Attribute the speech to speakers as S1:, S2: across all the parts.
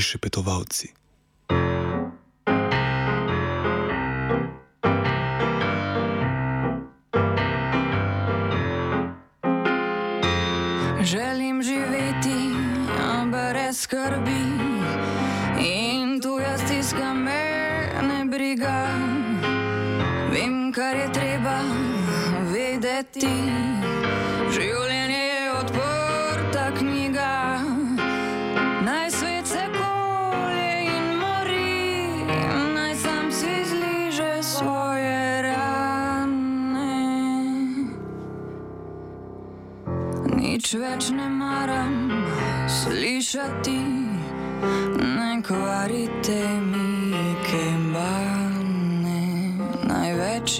S1: prišepetovalci.
S2: Nič več ne maram slišati, ne kvarite mi kembane. Največ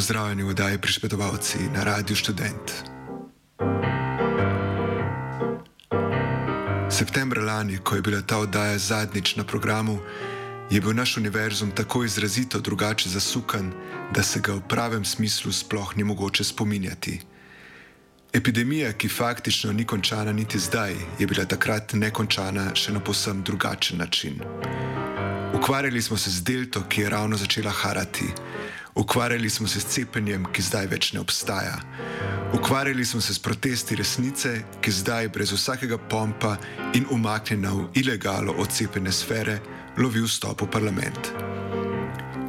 S3: Pozdravljeni v oddaji Prišpedovalci na Radiu Student. Septembra lani, ko je bila ta oddaja zadnjič na programu, je bil naš univerzum tako izrazito drugače zasukan, da se ga v pravem smislu sploh ni mogoče spominjati. Epidemija, ki faktično ni končana niti zdaj, je bila takrat nekončana še na posebno drugačen način. Ukvarjali smo se z delto, ki je ravno začela harati. Ukvarjali smo se s cepljenjem, ki zdaj več ne obstaja. Ukvarjali smo se s protesti resnice, ki zdaj brez vsakega pompa in umaknjena v ilegalo odcepljene sfere lovi vstop v parlament.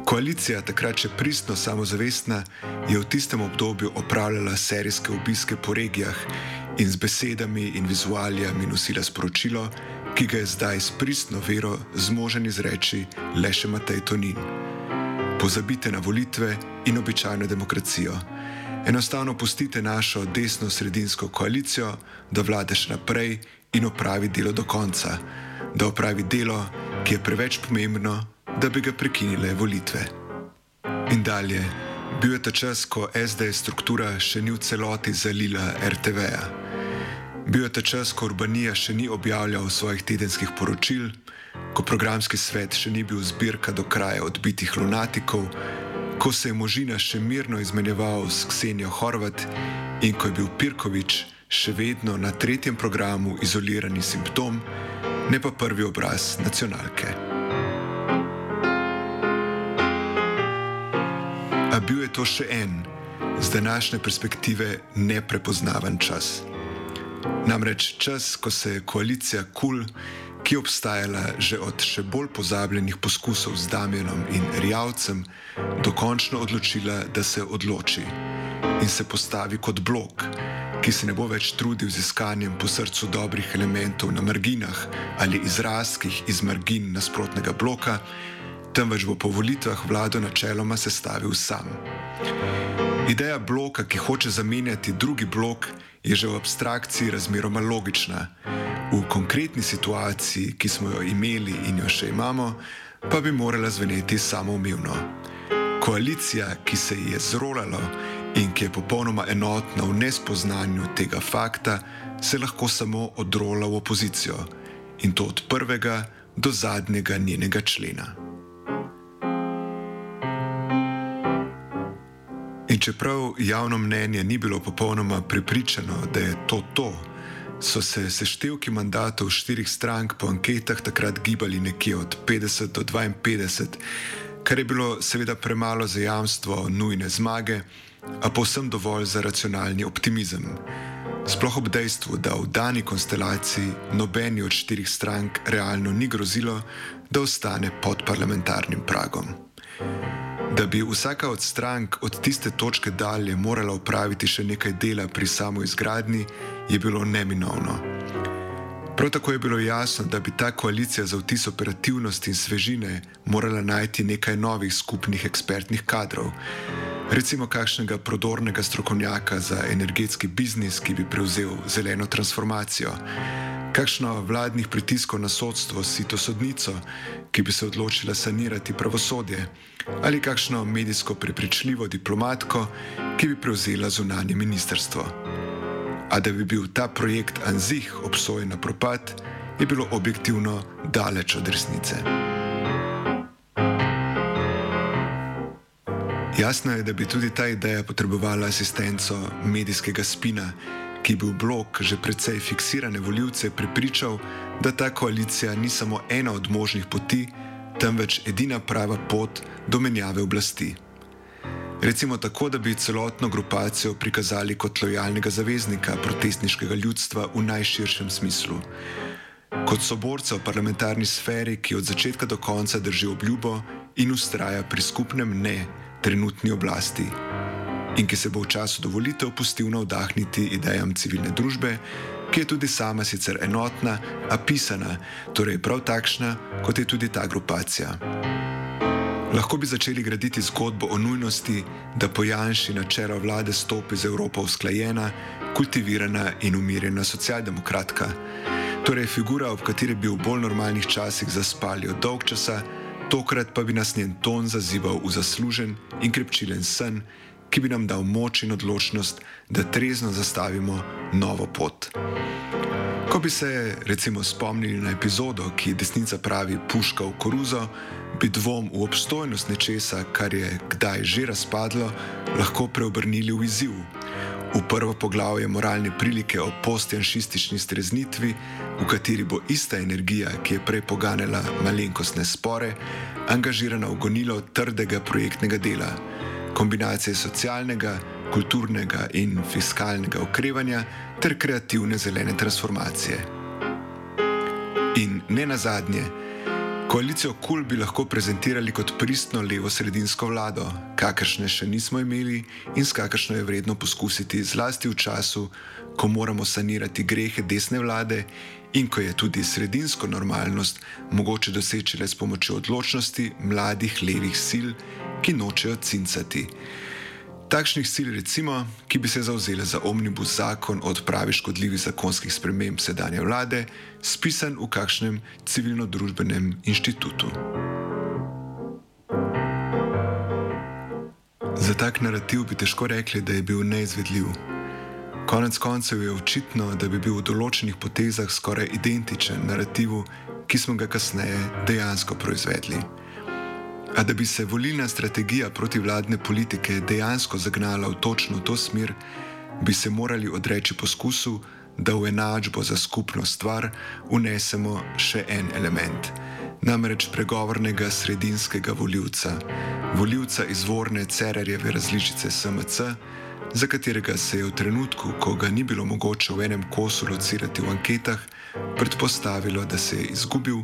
S3: Koalicija, takrat še pristno samozavestna, je v tistem obdobju opravljala serijske obiske po regijah in z besedami in vizualijami nosila sporočilo, ki ga je zdaj s pristno vero zmožen izreči le še Matej Tonin. Pozabite na volitve in običajno demokracijo. Enostavno pustite našo desno-sredinsko koalicijo, da vlada še naprej in opravi delo do konca, da opravi delo, ki je preveč pomembno, da bi ga prekinile volitve. In dalje, bil je ta čas, ko SDS struktura še ni v celoti zalila RTV-ja. Bil je ta čas, ko Urbanija še ni objavljal svojih tedenskih poročil, ko programski svet še ni bil zbirka do kraja odbitih lunatikov, ko se je možina še mirno izmenjeval s Ksenijo Horvat in ko je bil Pirkovič še vedno na tretjem programu izolirani simptom, ne pa prvi obraz nacionalke. A bil je to še en, z današnje perspektive neprepoznaven čas. Namreč čas, ko se je koalicija KUL, ki je obstajala že od še bolj pozabljenih poskusov z Damienom in Rjavcem, dokončno odločila, da se odloči in se postavi kot blok, ki se ne bo več trudil z iskanjem po srcu dobrih elementov na marginah ali izrazkih iz margin nasprotnega bloka, temveč bo po volitvah vlado načeloma sestavil sam. Ideja bloka, ki hoče zamenjati drugi blok, je že v abstrakciji razmeroma logična. V konkretni situaciji, ki smo jo imeli in jo še imamo, pa bi morala zveneti samoumevno. Koalicija, ki se ji je zrolalo in ki je popolnoma enotna v nespoznanju tega fakta, se lahko samo odrola v opozicijo in to od prvega do zadnjega njenega člena. In čeprav javno mnenje ni bilo popolnoma prepričano, da je to to, so se seštevki mandatov štirih strank po anketah takrat gibali nekje od 50 do 52, kar je bilo seveda premalo za jamstvo nujne zmage, a povsem dovolj za racionalni optimizem. Sploh ob dejstvu, da v dani konstelaciji nobeni od štirih strank realno ni grozilo, da ostane pod parlamentarnim pragom. Da bi vsaka od strank od tiste točke dalje morala upraviti še nekaj dela pri samo izgradnji, je bilo neminovno. Prav tako je bilo jasno, da bi ta koalicija za vtis operativnosti in svežine morala najti nekaj novih skupnih ekspertnih kadrov. Recimo kakšnega prodornega strokovnjaka za energetski biznis, ki bi prevzel zeleno transformacijo, kakšno vladnih pritiskov na sodstvo, sito sodnico, ki bi se odločila sanirati pravosodje, ali kakšno medijsko prepričljivo diplomatko, ki bi prevzela zunanje ministerstvo. A da bi bil ta projekt Anzih obsojen na propad, je bilo objektivno daleč od resnice. Jasno je, da bi tudi ta ideja potrebovala asistenco medijskega spina, ki bi v blok že precej fiksirane voljivce prepričal, da ta koalicija ni samo ena od možnih poti, temveč edina prava pot do menjave oblasti. Recimo tako, da bi celotno grupacijo prikazali kot lojalnega zaveznika protestniškega ljudstva v najširšem smislu. Kot soborca v parlamentarni sferi, ki od začetka do konca drži obljubo in ustraja pri skupnem ne trenutni oblasti in ki se bo v času dovolitev pustil navdahniti idejam civilne družbe, ki je tudi sama sicer enotna, a pisana, torej prav takšna, kot je tudi ta grupacija. Lahko bi začeli graditi zgodbo o nujnosti, da pojanši na čelo vlade stopi z Evropo usklajena, kultivirana in umirjena socialdemokratka. Torej figura, ob kateri bi v bolj normalnih časih zaspali od dolg časa, tokrat pa bi nas njen ton zazival v zaslužen in krepčilen sen, ki bi nam dal moč in odločnost, da trezno zastavimo novo pot. Ko bi se recimo spomnili na epizodo, ki desnica pravi puška v koruzo, bi dvom v obstojnost nečesa, kar je kdaj že razpadlo, lahko preobrnili v izziv. V prvo poglavje moralne prilike o postjanšistični streznitvi, v kateri bo ista energija, ki je prej poganjala malenkostne spore, angažirana v gonilo trdega projektnega dela kombinacije socialnega, kulturnega in fiskalnega okrevanja ter kreativne zelene transformacije. In ne nazadnje, koalicijo KUL bi lahko prezentirali kot pristno levo-sredinsko vlado, kakršne še nismo imeli in s kakršno je vredno poskusiti, zlasti v času, ko moramo sanirati grehe desne vlade in ko je tudi sredinsko normalnost mogoče doseči le s pomočjo odločnosti mladih levih sil ki nočejo cincati. Takšnih sil, recimo, ki bi se zauzele za omnibus zakon o odpravi škodljivih zakonskih sprememb sedanje vlade, spisan v kakšnem civilno-družbenem inštitutu. Za tak narativ bi težko rekli, da je bil neizvedljiv. Konec koncev je očitno, da bi bil v določenih potezah skoraj identičen narativu, ki smo ga kasneje dejansko proizvedli. A da bi se volilna strategija protivladne politike dejansko zagnala v točno to smer, bi se morali odreči poskusu, da v enačbo za skupno stvar unesemo še en element, namreč pregovornega sredinskega voljivca, voljivca izvorne Cerarjeve različice SMC, za katerega se je v trenutku, ko ga ni bilo mogoče v enem kosu locirati v anketah, predpostavilo, da se je izgubil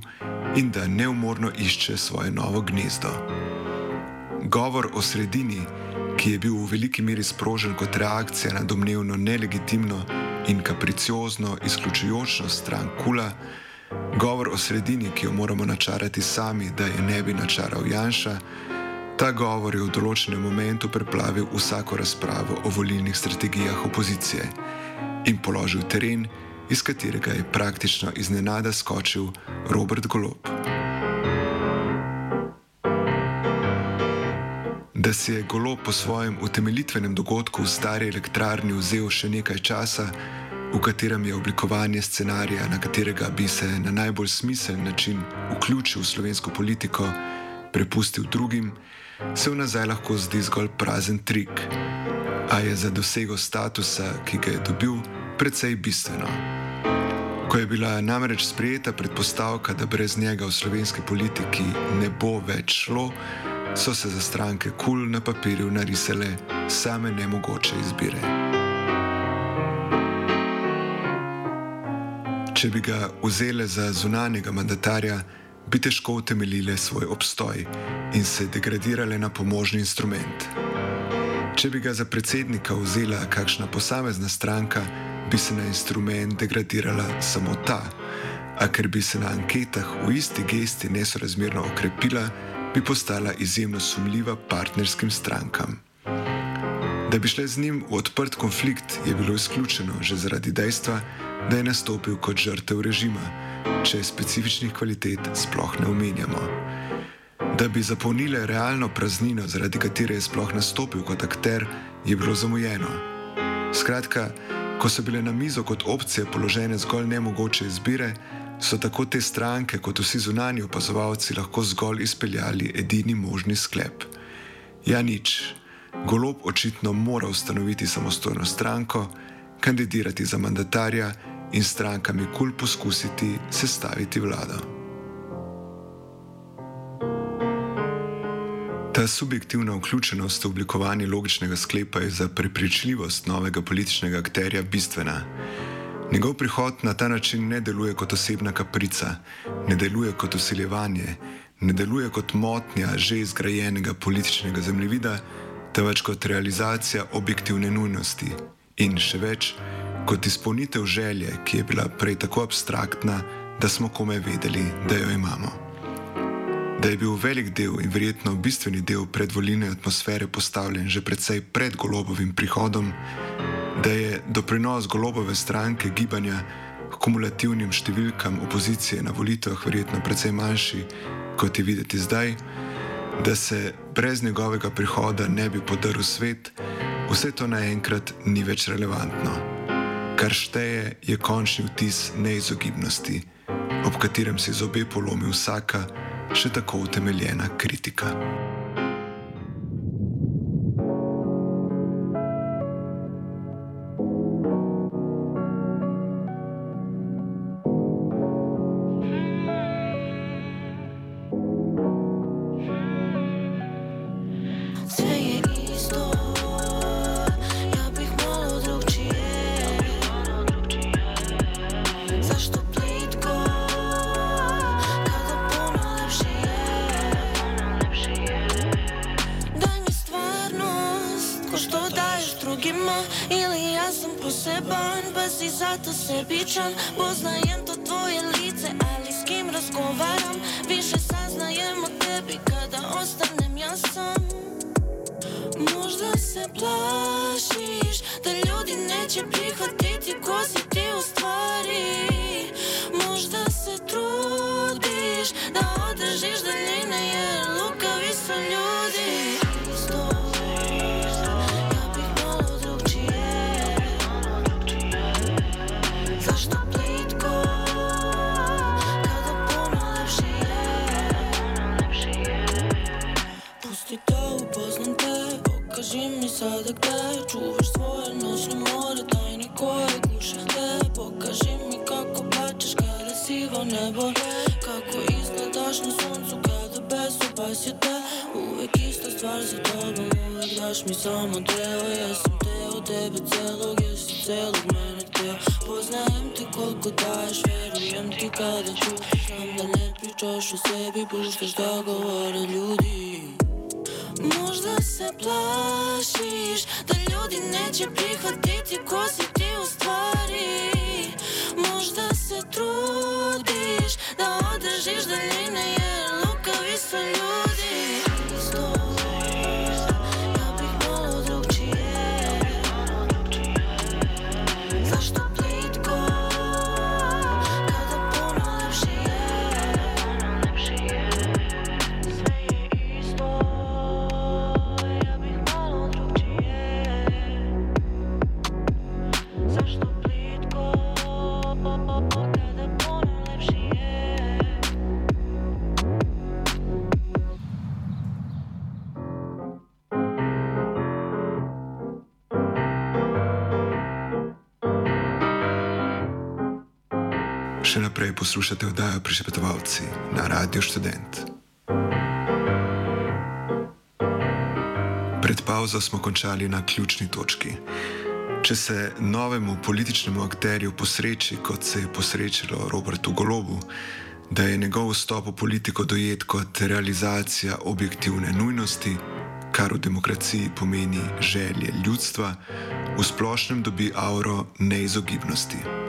S3: in da neumorno išče svoje novo gnezdo. Govor o sredini, ki je bil v veliki meri sprožen kot reakcija na domnevno nelegitimno in kapriciozno izključujočno stran kula, govor o sredini, ki jo moramo načarati sami, da je ne bi načaral Janša, ta govor je v določenem momentu preplavil vsako razpravo o volilnih strategijah opozicije in položil teren, iz katerega je praktično iznenada skočil Robert Golob. Da si je Golob po svojem utemeljitvenem dogodku v stari elektrarni vzel še nekaj časa, v katerem je oblikovanje scenarija, na katerega bi se na najbolj smiseln način vključil v slovensko politiko, prepustil drugim, se v nazaj lahko zdi zgolj prazen trik, a je za dosego statusa, ki ga je dobil, precej bistveno. Ko je bila namreč sprejeta predpostavka, da brez njega v slovenski politiki ne bo več šlo, so se za stranke kul na papirju narisale same nemogoče izbire. Če bi ga vzele za zunanjega mandatarja, bi težko utemeljile svoj obstoj in se degradirale na pomožni instrument. Če bi ga za predsednika vzela kakšna posamezna stranka, bi se na instrument degradirala samo ta, a ker bi se na anketah v isti gesti nesorazmerno okrepila, bi postala izjemno sumljiva partnerskim strankam. Da bi šle z njim v odprt konflikt, je bilo izključeno že zaradi dejstva, da je nastopil kot žrtev režima, če specifičnih kvalitet sploh ne omenjamo. Da bi zapolnile realno praznino, zaradi katere je sploh nastopil kot akter, je bilo zamujeno. Skratka, Ko so bile na mizo kot opcije položene zgolj nemogoče izbire, so tako te stranke kot vsi zunani opazovalci lahko zgolj izpeljali edini možni sklep. Ja, nič. Golob očitno mora ustanoviti samostojno stranko, kandidirati za mandatarja in strankami kul poskusiti sestaviti vlado. Ta subjektivna vključenost v oblikovanje logičnega sklepa je za prepričljivost novega političnega akterja bistvena. Njegov prihod na ta način ne deluje kot osebna kaprica, ne deluje kot usiljevanje, ne deluje kot motnja že izgrajenega političnega zemljevida, temveč kot realizacija objektivne nujnosti in še več kot izpolnitev želje, ki je bila prej tako abstraktna, da smo kome vedeli, da jo imamo da je bil velik del in verjetno bistveni del predvoljene atmosfere postavljen že predvsej pred golobovim prihodom, da je doprinos golobove stranke gibanja k kumulativnim številkam opozicije na volitvah verjetno precej manjši, kot je videti zdaj, da se brez njegovega prihoda ne bi podaril svet, vse to naenkrat ni več relevantno. Kar šteje je končni vtis neizogibnosti, ob katerem se zobe polomi vsaka, še tako utemeljena kritika.
S1: Zato sebičan. Poznajem to tvoje lice, ali s kim razgovaram? Više saznajem o tebi kada ostanem ja sam. Možda se plašiš da ljudi neće prihvatiti ko si ti u stvari. Možda se trudiš da održiš daljine sada gde čuvaš svoje noćne more Tajne koje guše te. Pokaži mi kako plačeš kada sivo nebo Kako izgledaš na suncu kada bezopas je te. Uvek ista stvar za tobom Uvek daš mi samo deo Ja sam teo tebe celog Jesi celog mene teo. Poznajem te koliko daješ Verujem ti kada čutiš Znam da ne pričaš o sebi Puštaš da govore ljudi Možda se plašiš da ljudi neće prihvatiti ko si ti u stvari. Možda se trudiš da održiš daljine jer lukavi su ljudi
S3: Še naprej poslušate oddajo Prišepetovalci na Radio Student. Pred pauzo smo končali na ključni točki. Če se novemu političnemu akterju posreči, kot se je posrečilo Robertu Golobu, da je njegov vstop v politiko dojet kot realizacija objektivne nujnosti, kar v demokraciji pomeni želje ljudstva, v splošnem dobi auro neizogibnosti.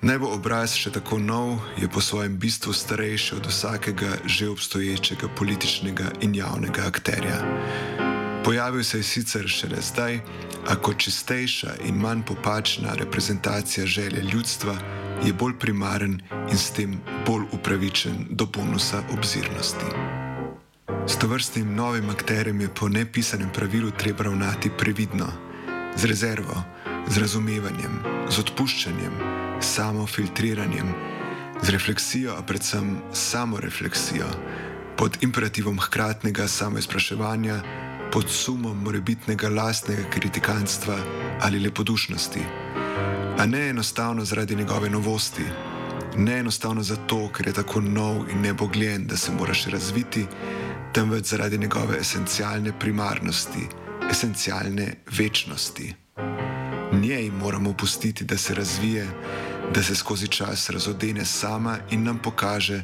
S3: Naj bo obraz še tako nov, je po svojem bistvu starejši od vsakega že obstoječega političnega in javnega akterja. Pojavil se je sicer šele zdaj, a kot čistejša in manj popačna reprezentacija želje ljudstva je bolj primaren in s tem bolj upravičen do bonusa obzirnosti. S to vrstnim novim akterjem je po nepisanem pravilu treba ravnati previdno, z rezervo z razumevanjem, z odpuščanjem, samofiltriranjem, z refleksijo, a predvsem samorefleksijo, pod imperativom hkratnega samoizpraševanja, pod sumom morebitnega lastnega kritikanstva ali lepodušnosti. A ne enostavno zaradi njegove novosti, ne enostavno zato, ker je tako nov in nebogljen, da se mora še razviti, temveč zaradi njegove esencialne primarnosti, esencialne večnosti. Njej moramo pustiti, da se razvije, da se skozi čas razodene sama in nam pokaže,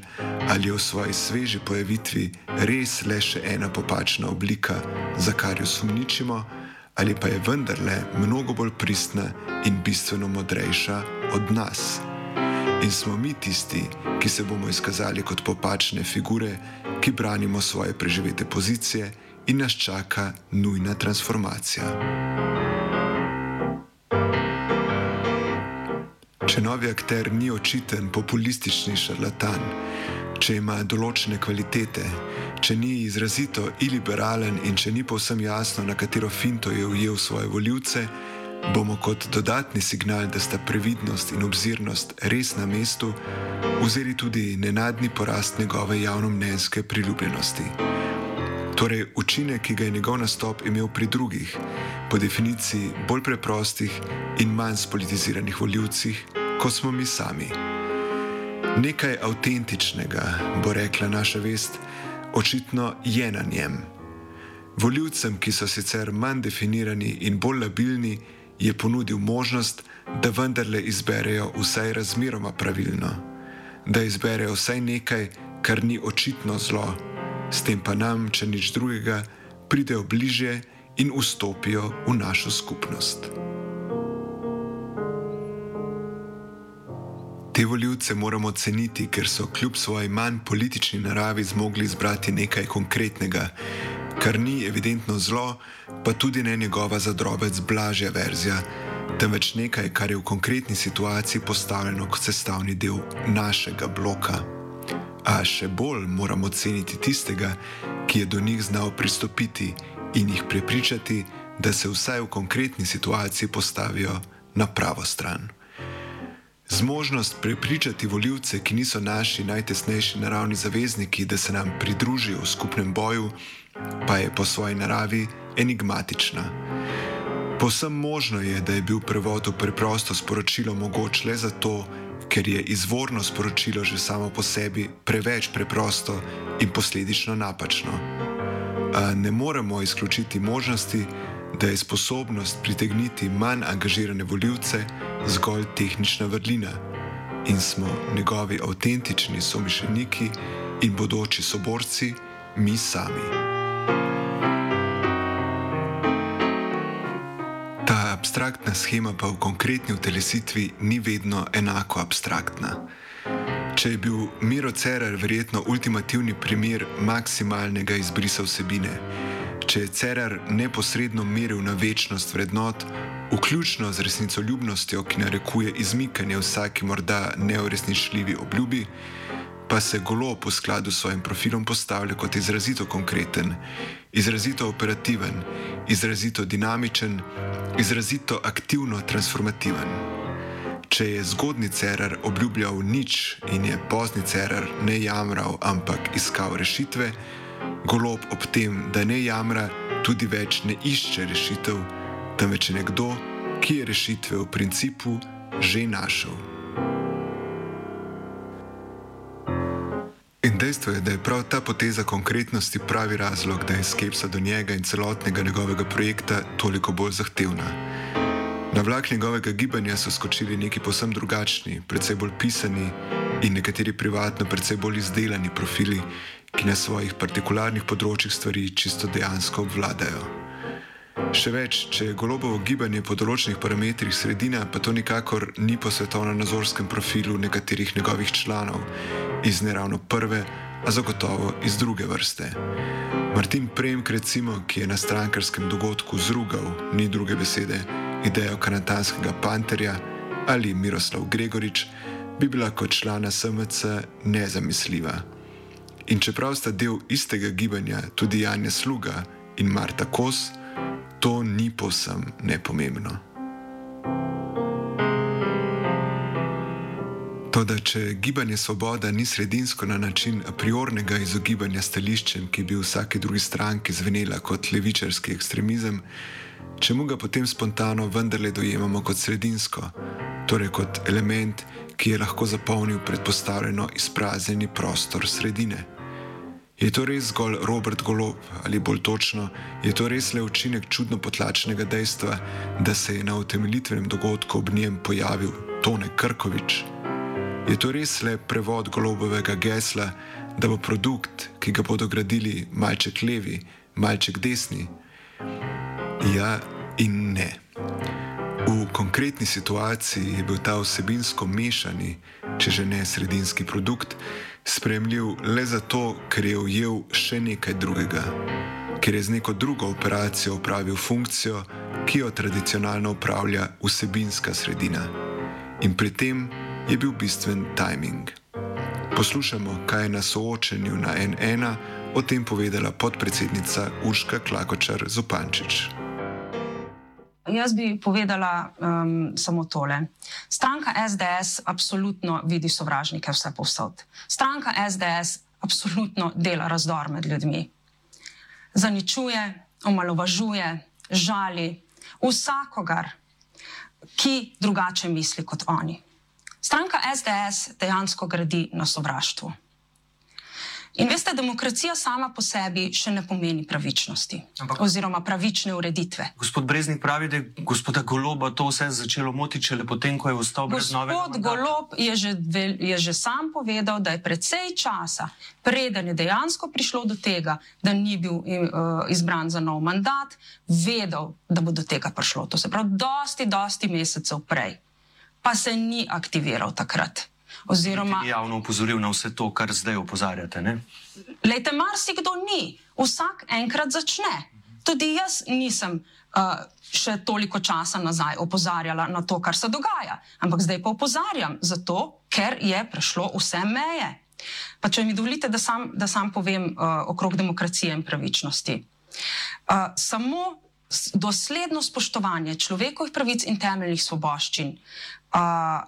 S3: ali je v svoji sveži pojavitvi res le še ena popačna oblika, za kar jo sumničimo, ali pa je vendarle mnogo bolj pristna in bistveno modrejša od nas. In smo mi tisti, ki se bomo izkazali kot popačne figure, ki branimo svoje preživete pozicije in nas čaka nujna transformacija. Če novi akter ni očiten populistični šarlatan, če ima določene kvalitete, če ni izrazito iliberalen in če ni povsem jasno, na katero finto je ujel svoje voljivce, bomo kot dodatni signal, da sta previdnost in obzirnost res na mestu, vzeli tudi nenadni porast njegove javnomnenjske priljubljenosti. Torej, učinek, ki ga je njegov nastop imel pri drugih, po definiciji bolj preprostih in manj spolitiziranih voljivcih, kot smo mi sami. Nekaj avtentičnega, bo rekla naša vest, očitno je na njem. Voljivcem, ki so sicer manj definirani in bolj labilni, je ponudil možnost, da vendarle izberejo vsaj razmeroma pravilno, da izberejo vsaj nekaj, kar ni očitno zlo, s tem pa nam, če nič drugega, pridejo bliže in vstopijo v našo skupnost. Te voljivce moramo ceniti, ker so kljub svoji manj politični naravi zmogli izbrati nekaj konkretnega, kar ni evidentno zlo, pa tudi ne njegova zadrobec blažja verzija, temveč nekaj, kar je v konkretni situaciji postavljeno kot sestavni del našega bloka. A še bolj moramo ceniti tistega, ki je do njih znal pristopiti in jih prepričati, da se vsaj v konkretni situaciji postavijo na pravo stran. Zmožnost prepričati voljivce, ki niso naši najtesnejši naravni zavezniki, da se nam pridružijo v skupnem boju, pa je po svoji naravi enigmatična. Posem možno je, da je bil prevod v preprosto sporočilo mogoč le zato, ker je izvorno sporočilo že samo po sebi preveč preprosto in posledično napačno. A ne moremo izključiti možnosti, da je sposobnost pritegniti manj angažirane voljivce zgolj tehnična vrlina in smo njegovi avtentični somišljeniki in bodoči soborci, mi sami. Ta abstraktna schema pa v konkretni utelesitvi ni vedno enako abstraktna. Če je bil Miro Cerar verjetno ultimativni primer maksimalnega izbrisa vsebine, če je Cerar neposredno meril na večnost vrednot, vključno z resnicoljubnostjo, ki narekuje izmikanje vsaki morda neuresničljivi obljubi, pa se golo po skladu s svojim profilom postavlja kot izrazito konkreten, izrazito operativen, izrazito dinamičen, izrazito aktivno transformativen. Če je zgodni cerar obljubljal nič in je pozni cerar ne jamral, ampak iskal rešitve, golob ob tem, da ne jamra, tudi več ne išče rešitev, temveč je nekdo, ki je rešitve v principu že našel. In dejstvo je, da je prav ta poteza konkretnosti pravi razlog, da je skepsa do njega in celotnega njegovega projekta toliko bolj zahtevna. Na vlak njegovega gibanja so skočili neki posebno drugačni, predvsej bolj pisani in nekateri privatno, predvsej bolj izdelani profili, ki na svojih partikularnih področjih stvari čisto dejansko obvladajo. Še več, če je golobovo gibanje po določenih parametrih sredina, pa to nikakor ni posvetovano na nazorskem profilu nekaterih njegovih članov, iz ne ravno prve, a zagotovo iz druge vrste. Martin Premk, recimo, ki je na strankarskem dogodku zrugal, ni druge besede, idejo kanatanskega panterja ali Miroslav Gregorič, bi bila kot člana SMC nezamisljiva. In čeprav sta del istega gibanja tudi Janja Sluga in Marta Kos, to ni povsem nepomembno. Toda, če gibanje Svoboda ni sredinsko na način a priornega izogibanja stališčem, ki bi vsake druge stranke zvenela kot levičarski ekstremizem, čemu ga potem spontano vendarle dojemamo kot sredinsko, torej kot element, ki je lahko zapolnil predpostavljeno izpraznjeni prostor sredine. Je to res zgolj Robert Golob ali bolj točno, je to res le učinek čudno potlačenega dejstva, da se je na utemeljitvenem dogodku ob njem pojavil Tone Krkovič? Je to res le prevod golobovega gesla, da bo produkt, ki ga bodo gradili malček levi, malček desni? Ja in ne. V konkretni situaciji je bil ta vsebinsko mešani, če že ne sredinski produkt, spremljiv le zato, ker je ujel še nekaj drugega, ker je z neko drugo operacijo opravil funkcijo, ki jo tradicionalno upravlja vsebinska sredina. In pri tem je bil bistven timing. Poslušamo, kaj je na soočenju na N1 o tem povedala podpredsednica Urška Klakočar Zupančič.
S4: Jaz bi povedala um, samo tole. Stranka SDS absolutno vidi sovražnike vse povsod. Stranka SDS absolutno dela razdor med ljudmi. Zaničuje, omalovažuje, žali vsakogar, ki drugače misli kot oni. Stranka SDS dejansko gradi na sovraštvu. In veste, demokracija sama po sebi še ne pomeni pravičnosti Ampak, oziroma pravične ureditve.
S5: Gospod Breznik pravi, da je gospoda Goloba to vse začelo motiti, šele potem, ko je vstal brez nove.
S4: Gospod Golob je že, je že sam povedal, da je predvsej časa, preden je dejansko prišlo do tega, da ni bil uh, izbran za nov mandat, vedel, da bo do tega prišlo. To se pravi, dosti, dosti mesecev prej pa se ni aktiviral takrat.
S5: Oziroma, je javno upozoril na vse to, kar zdaj opozarjate.
S4: Lejte, marsikdo ni, vsak enkrat začne. Tudi jaz nisem uh, še toliko časa nazaj opozarjala na to, kar se dogaja, ampak zdaj pa opozarjam, zato ker je prešlo vse meje. Pa če mi dovolite, da sam, da sam povem uh, okrog demokracije in pravičnosti. Uh, samo dosledno spoštovanje človekovih pravic in temeljnih svoboščin uh,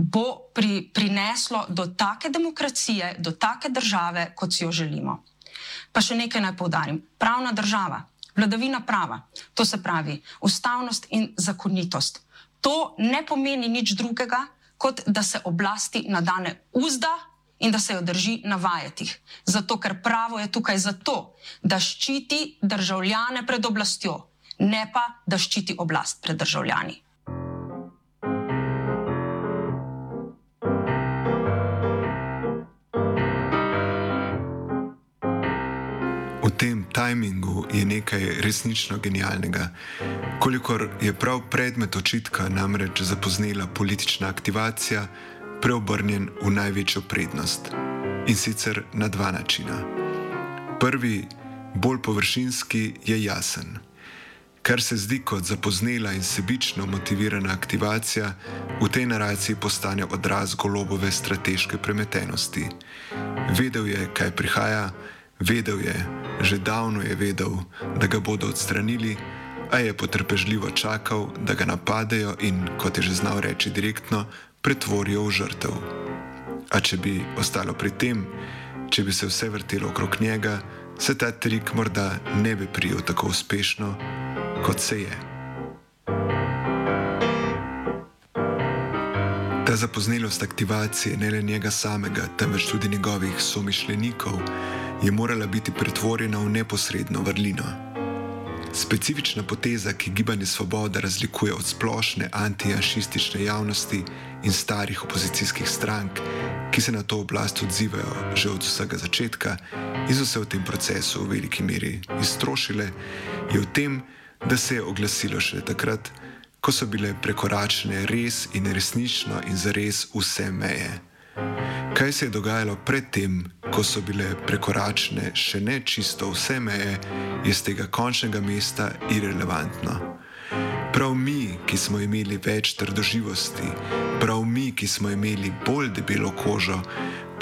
S4: bo pri, prineslo do take demokracije, do take države, kot si jo želimo. Pa še nekaj naj povdarim. Pravna država, vladavina prava, to se pravi ustavnost in zakonitost. To ne pomeni nič drugega, kot da se oblasti nadane uzda in da se jo drži na vajetih. Zato, ker pravo je tukaj zato, da ščiti državljane pred oblastjo, ne pa da ščiti oblast pred državljani.
S3: Tajmingu je nekaj resnično genialnega. Kolikor je prav predmet očitka namreč zapoznela politična aktivacija, preobrnjen v največjo prednost. In sicer na dva načina. Prvi, bolj površinski, je jasen. Kar se zdi kot zapoznela in sebično motivirana aktivacija, v tej naraciji postane odraz golobove strateške premetenosti. Vedel je, kaj prihaja, vedel je, že davno je vedel, da ga bodo odstranili, a je potrpežljivo čakal, da ga napadejo in, kot je že znal reči direktno, pretvorijo v žrtev. A če bi ostalo pri tem, če bi se vse vrtelo okrog njega, se ta trik morda ne bi prijel tako uspešno, kot se je. Ta zapoznelost aktivacije ne le njega samega, temveč tudi njegovih somišljenikov je morala biti pretvorjena v neposredno vrlino. Specifična poteza, ki gibanje Svoboda razlikuje od splošne antijašistične javnosti in starih opozicijskih strank, ki se na to oblast odzivajo že od vsega začetka in so se v tem procesu v veliki meri iztrošile, je v tem, da se je oglasilo šele takrat, ko so bile prekoračene res in resnično in zares vse meje. Kaj se je dogajalo predtem, ko so bile prekoračene še ne čisto vse meje, je z tega končnega mesta irrelevantno. Prav mi, ki smo imeli več trdoživosti, prav mi, ki smo imeli bolj debelo kožo,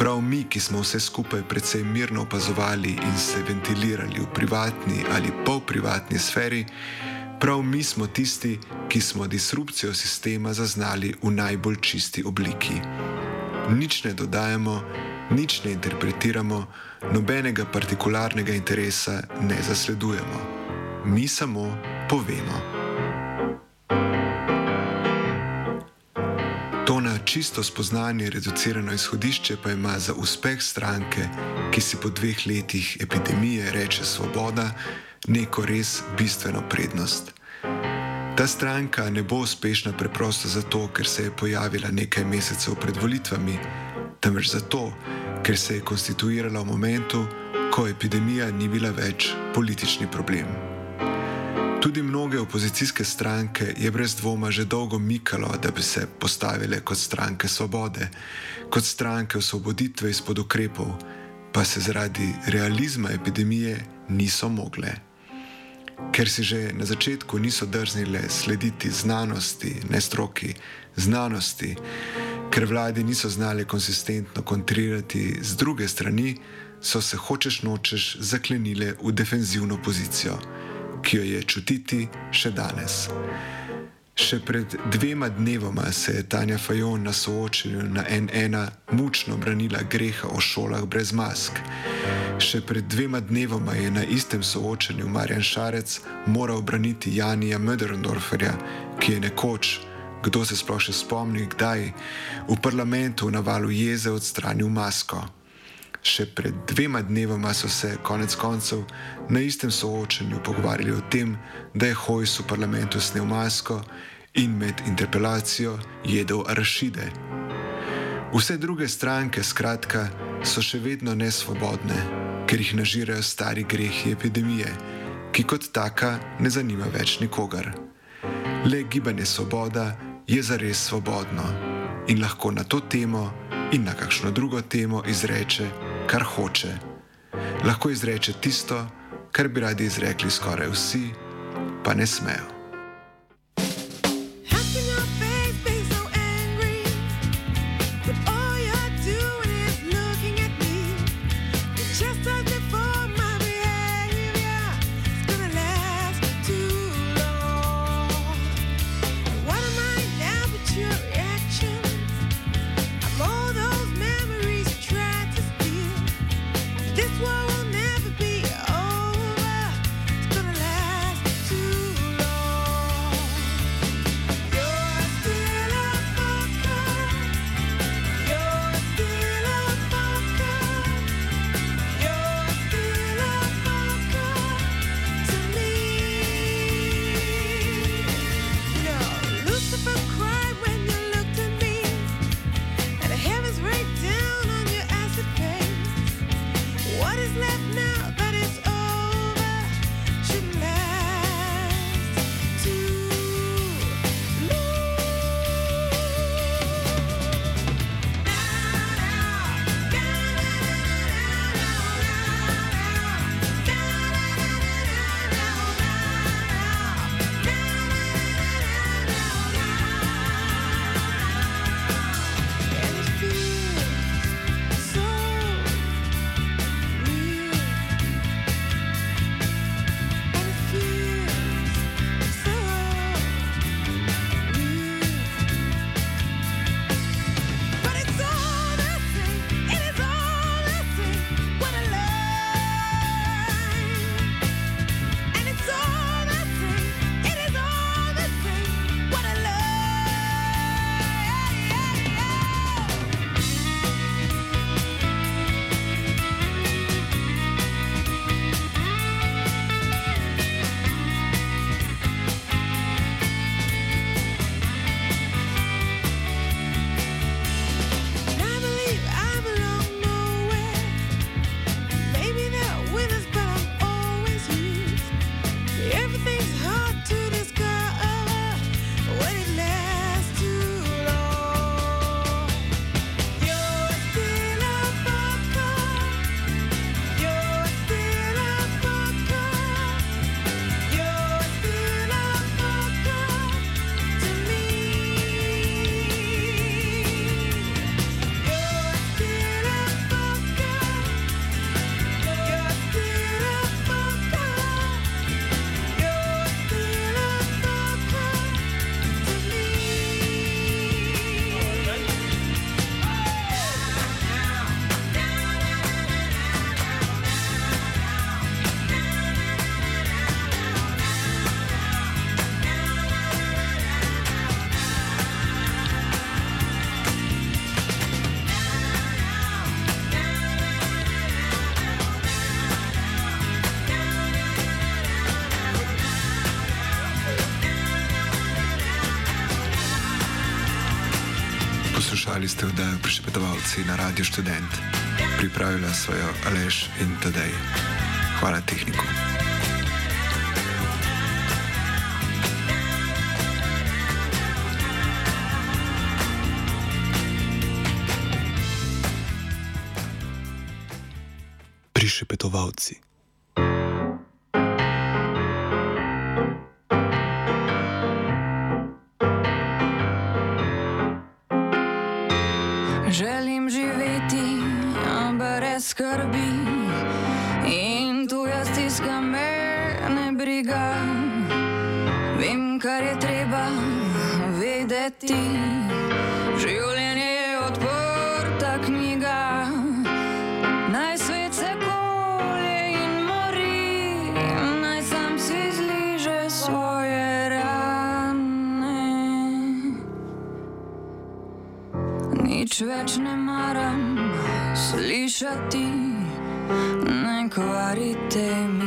S3: prav mi, ki smo vse skupaj precej mirno opazovali in se ventilirali v privatni ali polprivatni sferi, prav mi smo tisti, ki smo disrupcijo sistema zaznali v najbolj čisti obliki. Nič ne dodajamo, nič ne interpretiramo, nobenega partikularnega interesa ne zasledujemo. Mi samo povemo. To na čisto spoznanje reducirano izhodišče pa ima za uspeh stranke, ki si po dveh letih epidemije reče svoboda, neko res bistveno prednost. Ta stranka ne bo uspešna preprosto zato, ker se je pojavila nekaj mesecev pred volitvami, temveč zato, ker se je konstituirala v momentu, ko epidemija ni bila več politični problem. Tudi mnoge opozicijske stranke je brez dvoma že dolgo mikalo, da bi se postavile kot stranke svobode, kot stranke osvoboditve izpod ukrepov, pa se zaradi realizma epidemije niso mogle. Ker si že na začetku niso drznile slediti znanosti, ne stroki, znanosti, ker vladi niso znali konsistentno kontrirati z druge strani, so se hočeš nočeš zaklenile v defenzivno pozicijo ki jo je čutiti še danes. Še pred dvema dnevoma se je Tanja Fajon na soočenju na N1 mučno branila greha o šolah brez mask. Še pred dvema dnevoma je na istem soočenju Marjan Šarec moral braniti Janija Möderndorferja, ki je nekoč, kdo se sploh še spomni, kdaj, v parlamentu na valu jeze odstranil masko. Še pred dvema dnevoma so se konec koncev na istem soočenju pogovarjali o tem, da je Hojs v parlamentu snil masko in med interpelacijo jedel arašide. Vse druge stranke, skratka, so še vedno nesvobodne, ker jih nažirajo stari grehi epidemije, ki kot taka ne zanima več nikogar. Le gibanje Svoboda je zares svobodno in lahko na to temo in na kakšno drugo temo izreče, kar hoče. Lahko izreče tisto, kar bi radi izrekli skoraj vsi, pa ne smejo. Prišepetovalci na Radio Student. Pripravila svojo Aleš in Tadej. Hvala tehniku. Prišepetovalci.
S2: Vedeti. Življenje je odprta knjiga. Naj svet se kolje in mori, naj sam si zliže svoje rane. Nič več ne maram slišati, ne kvarite mi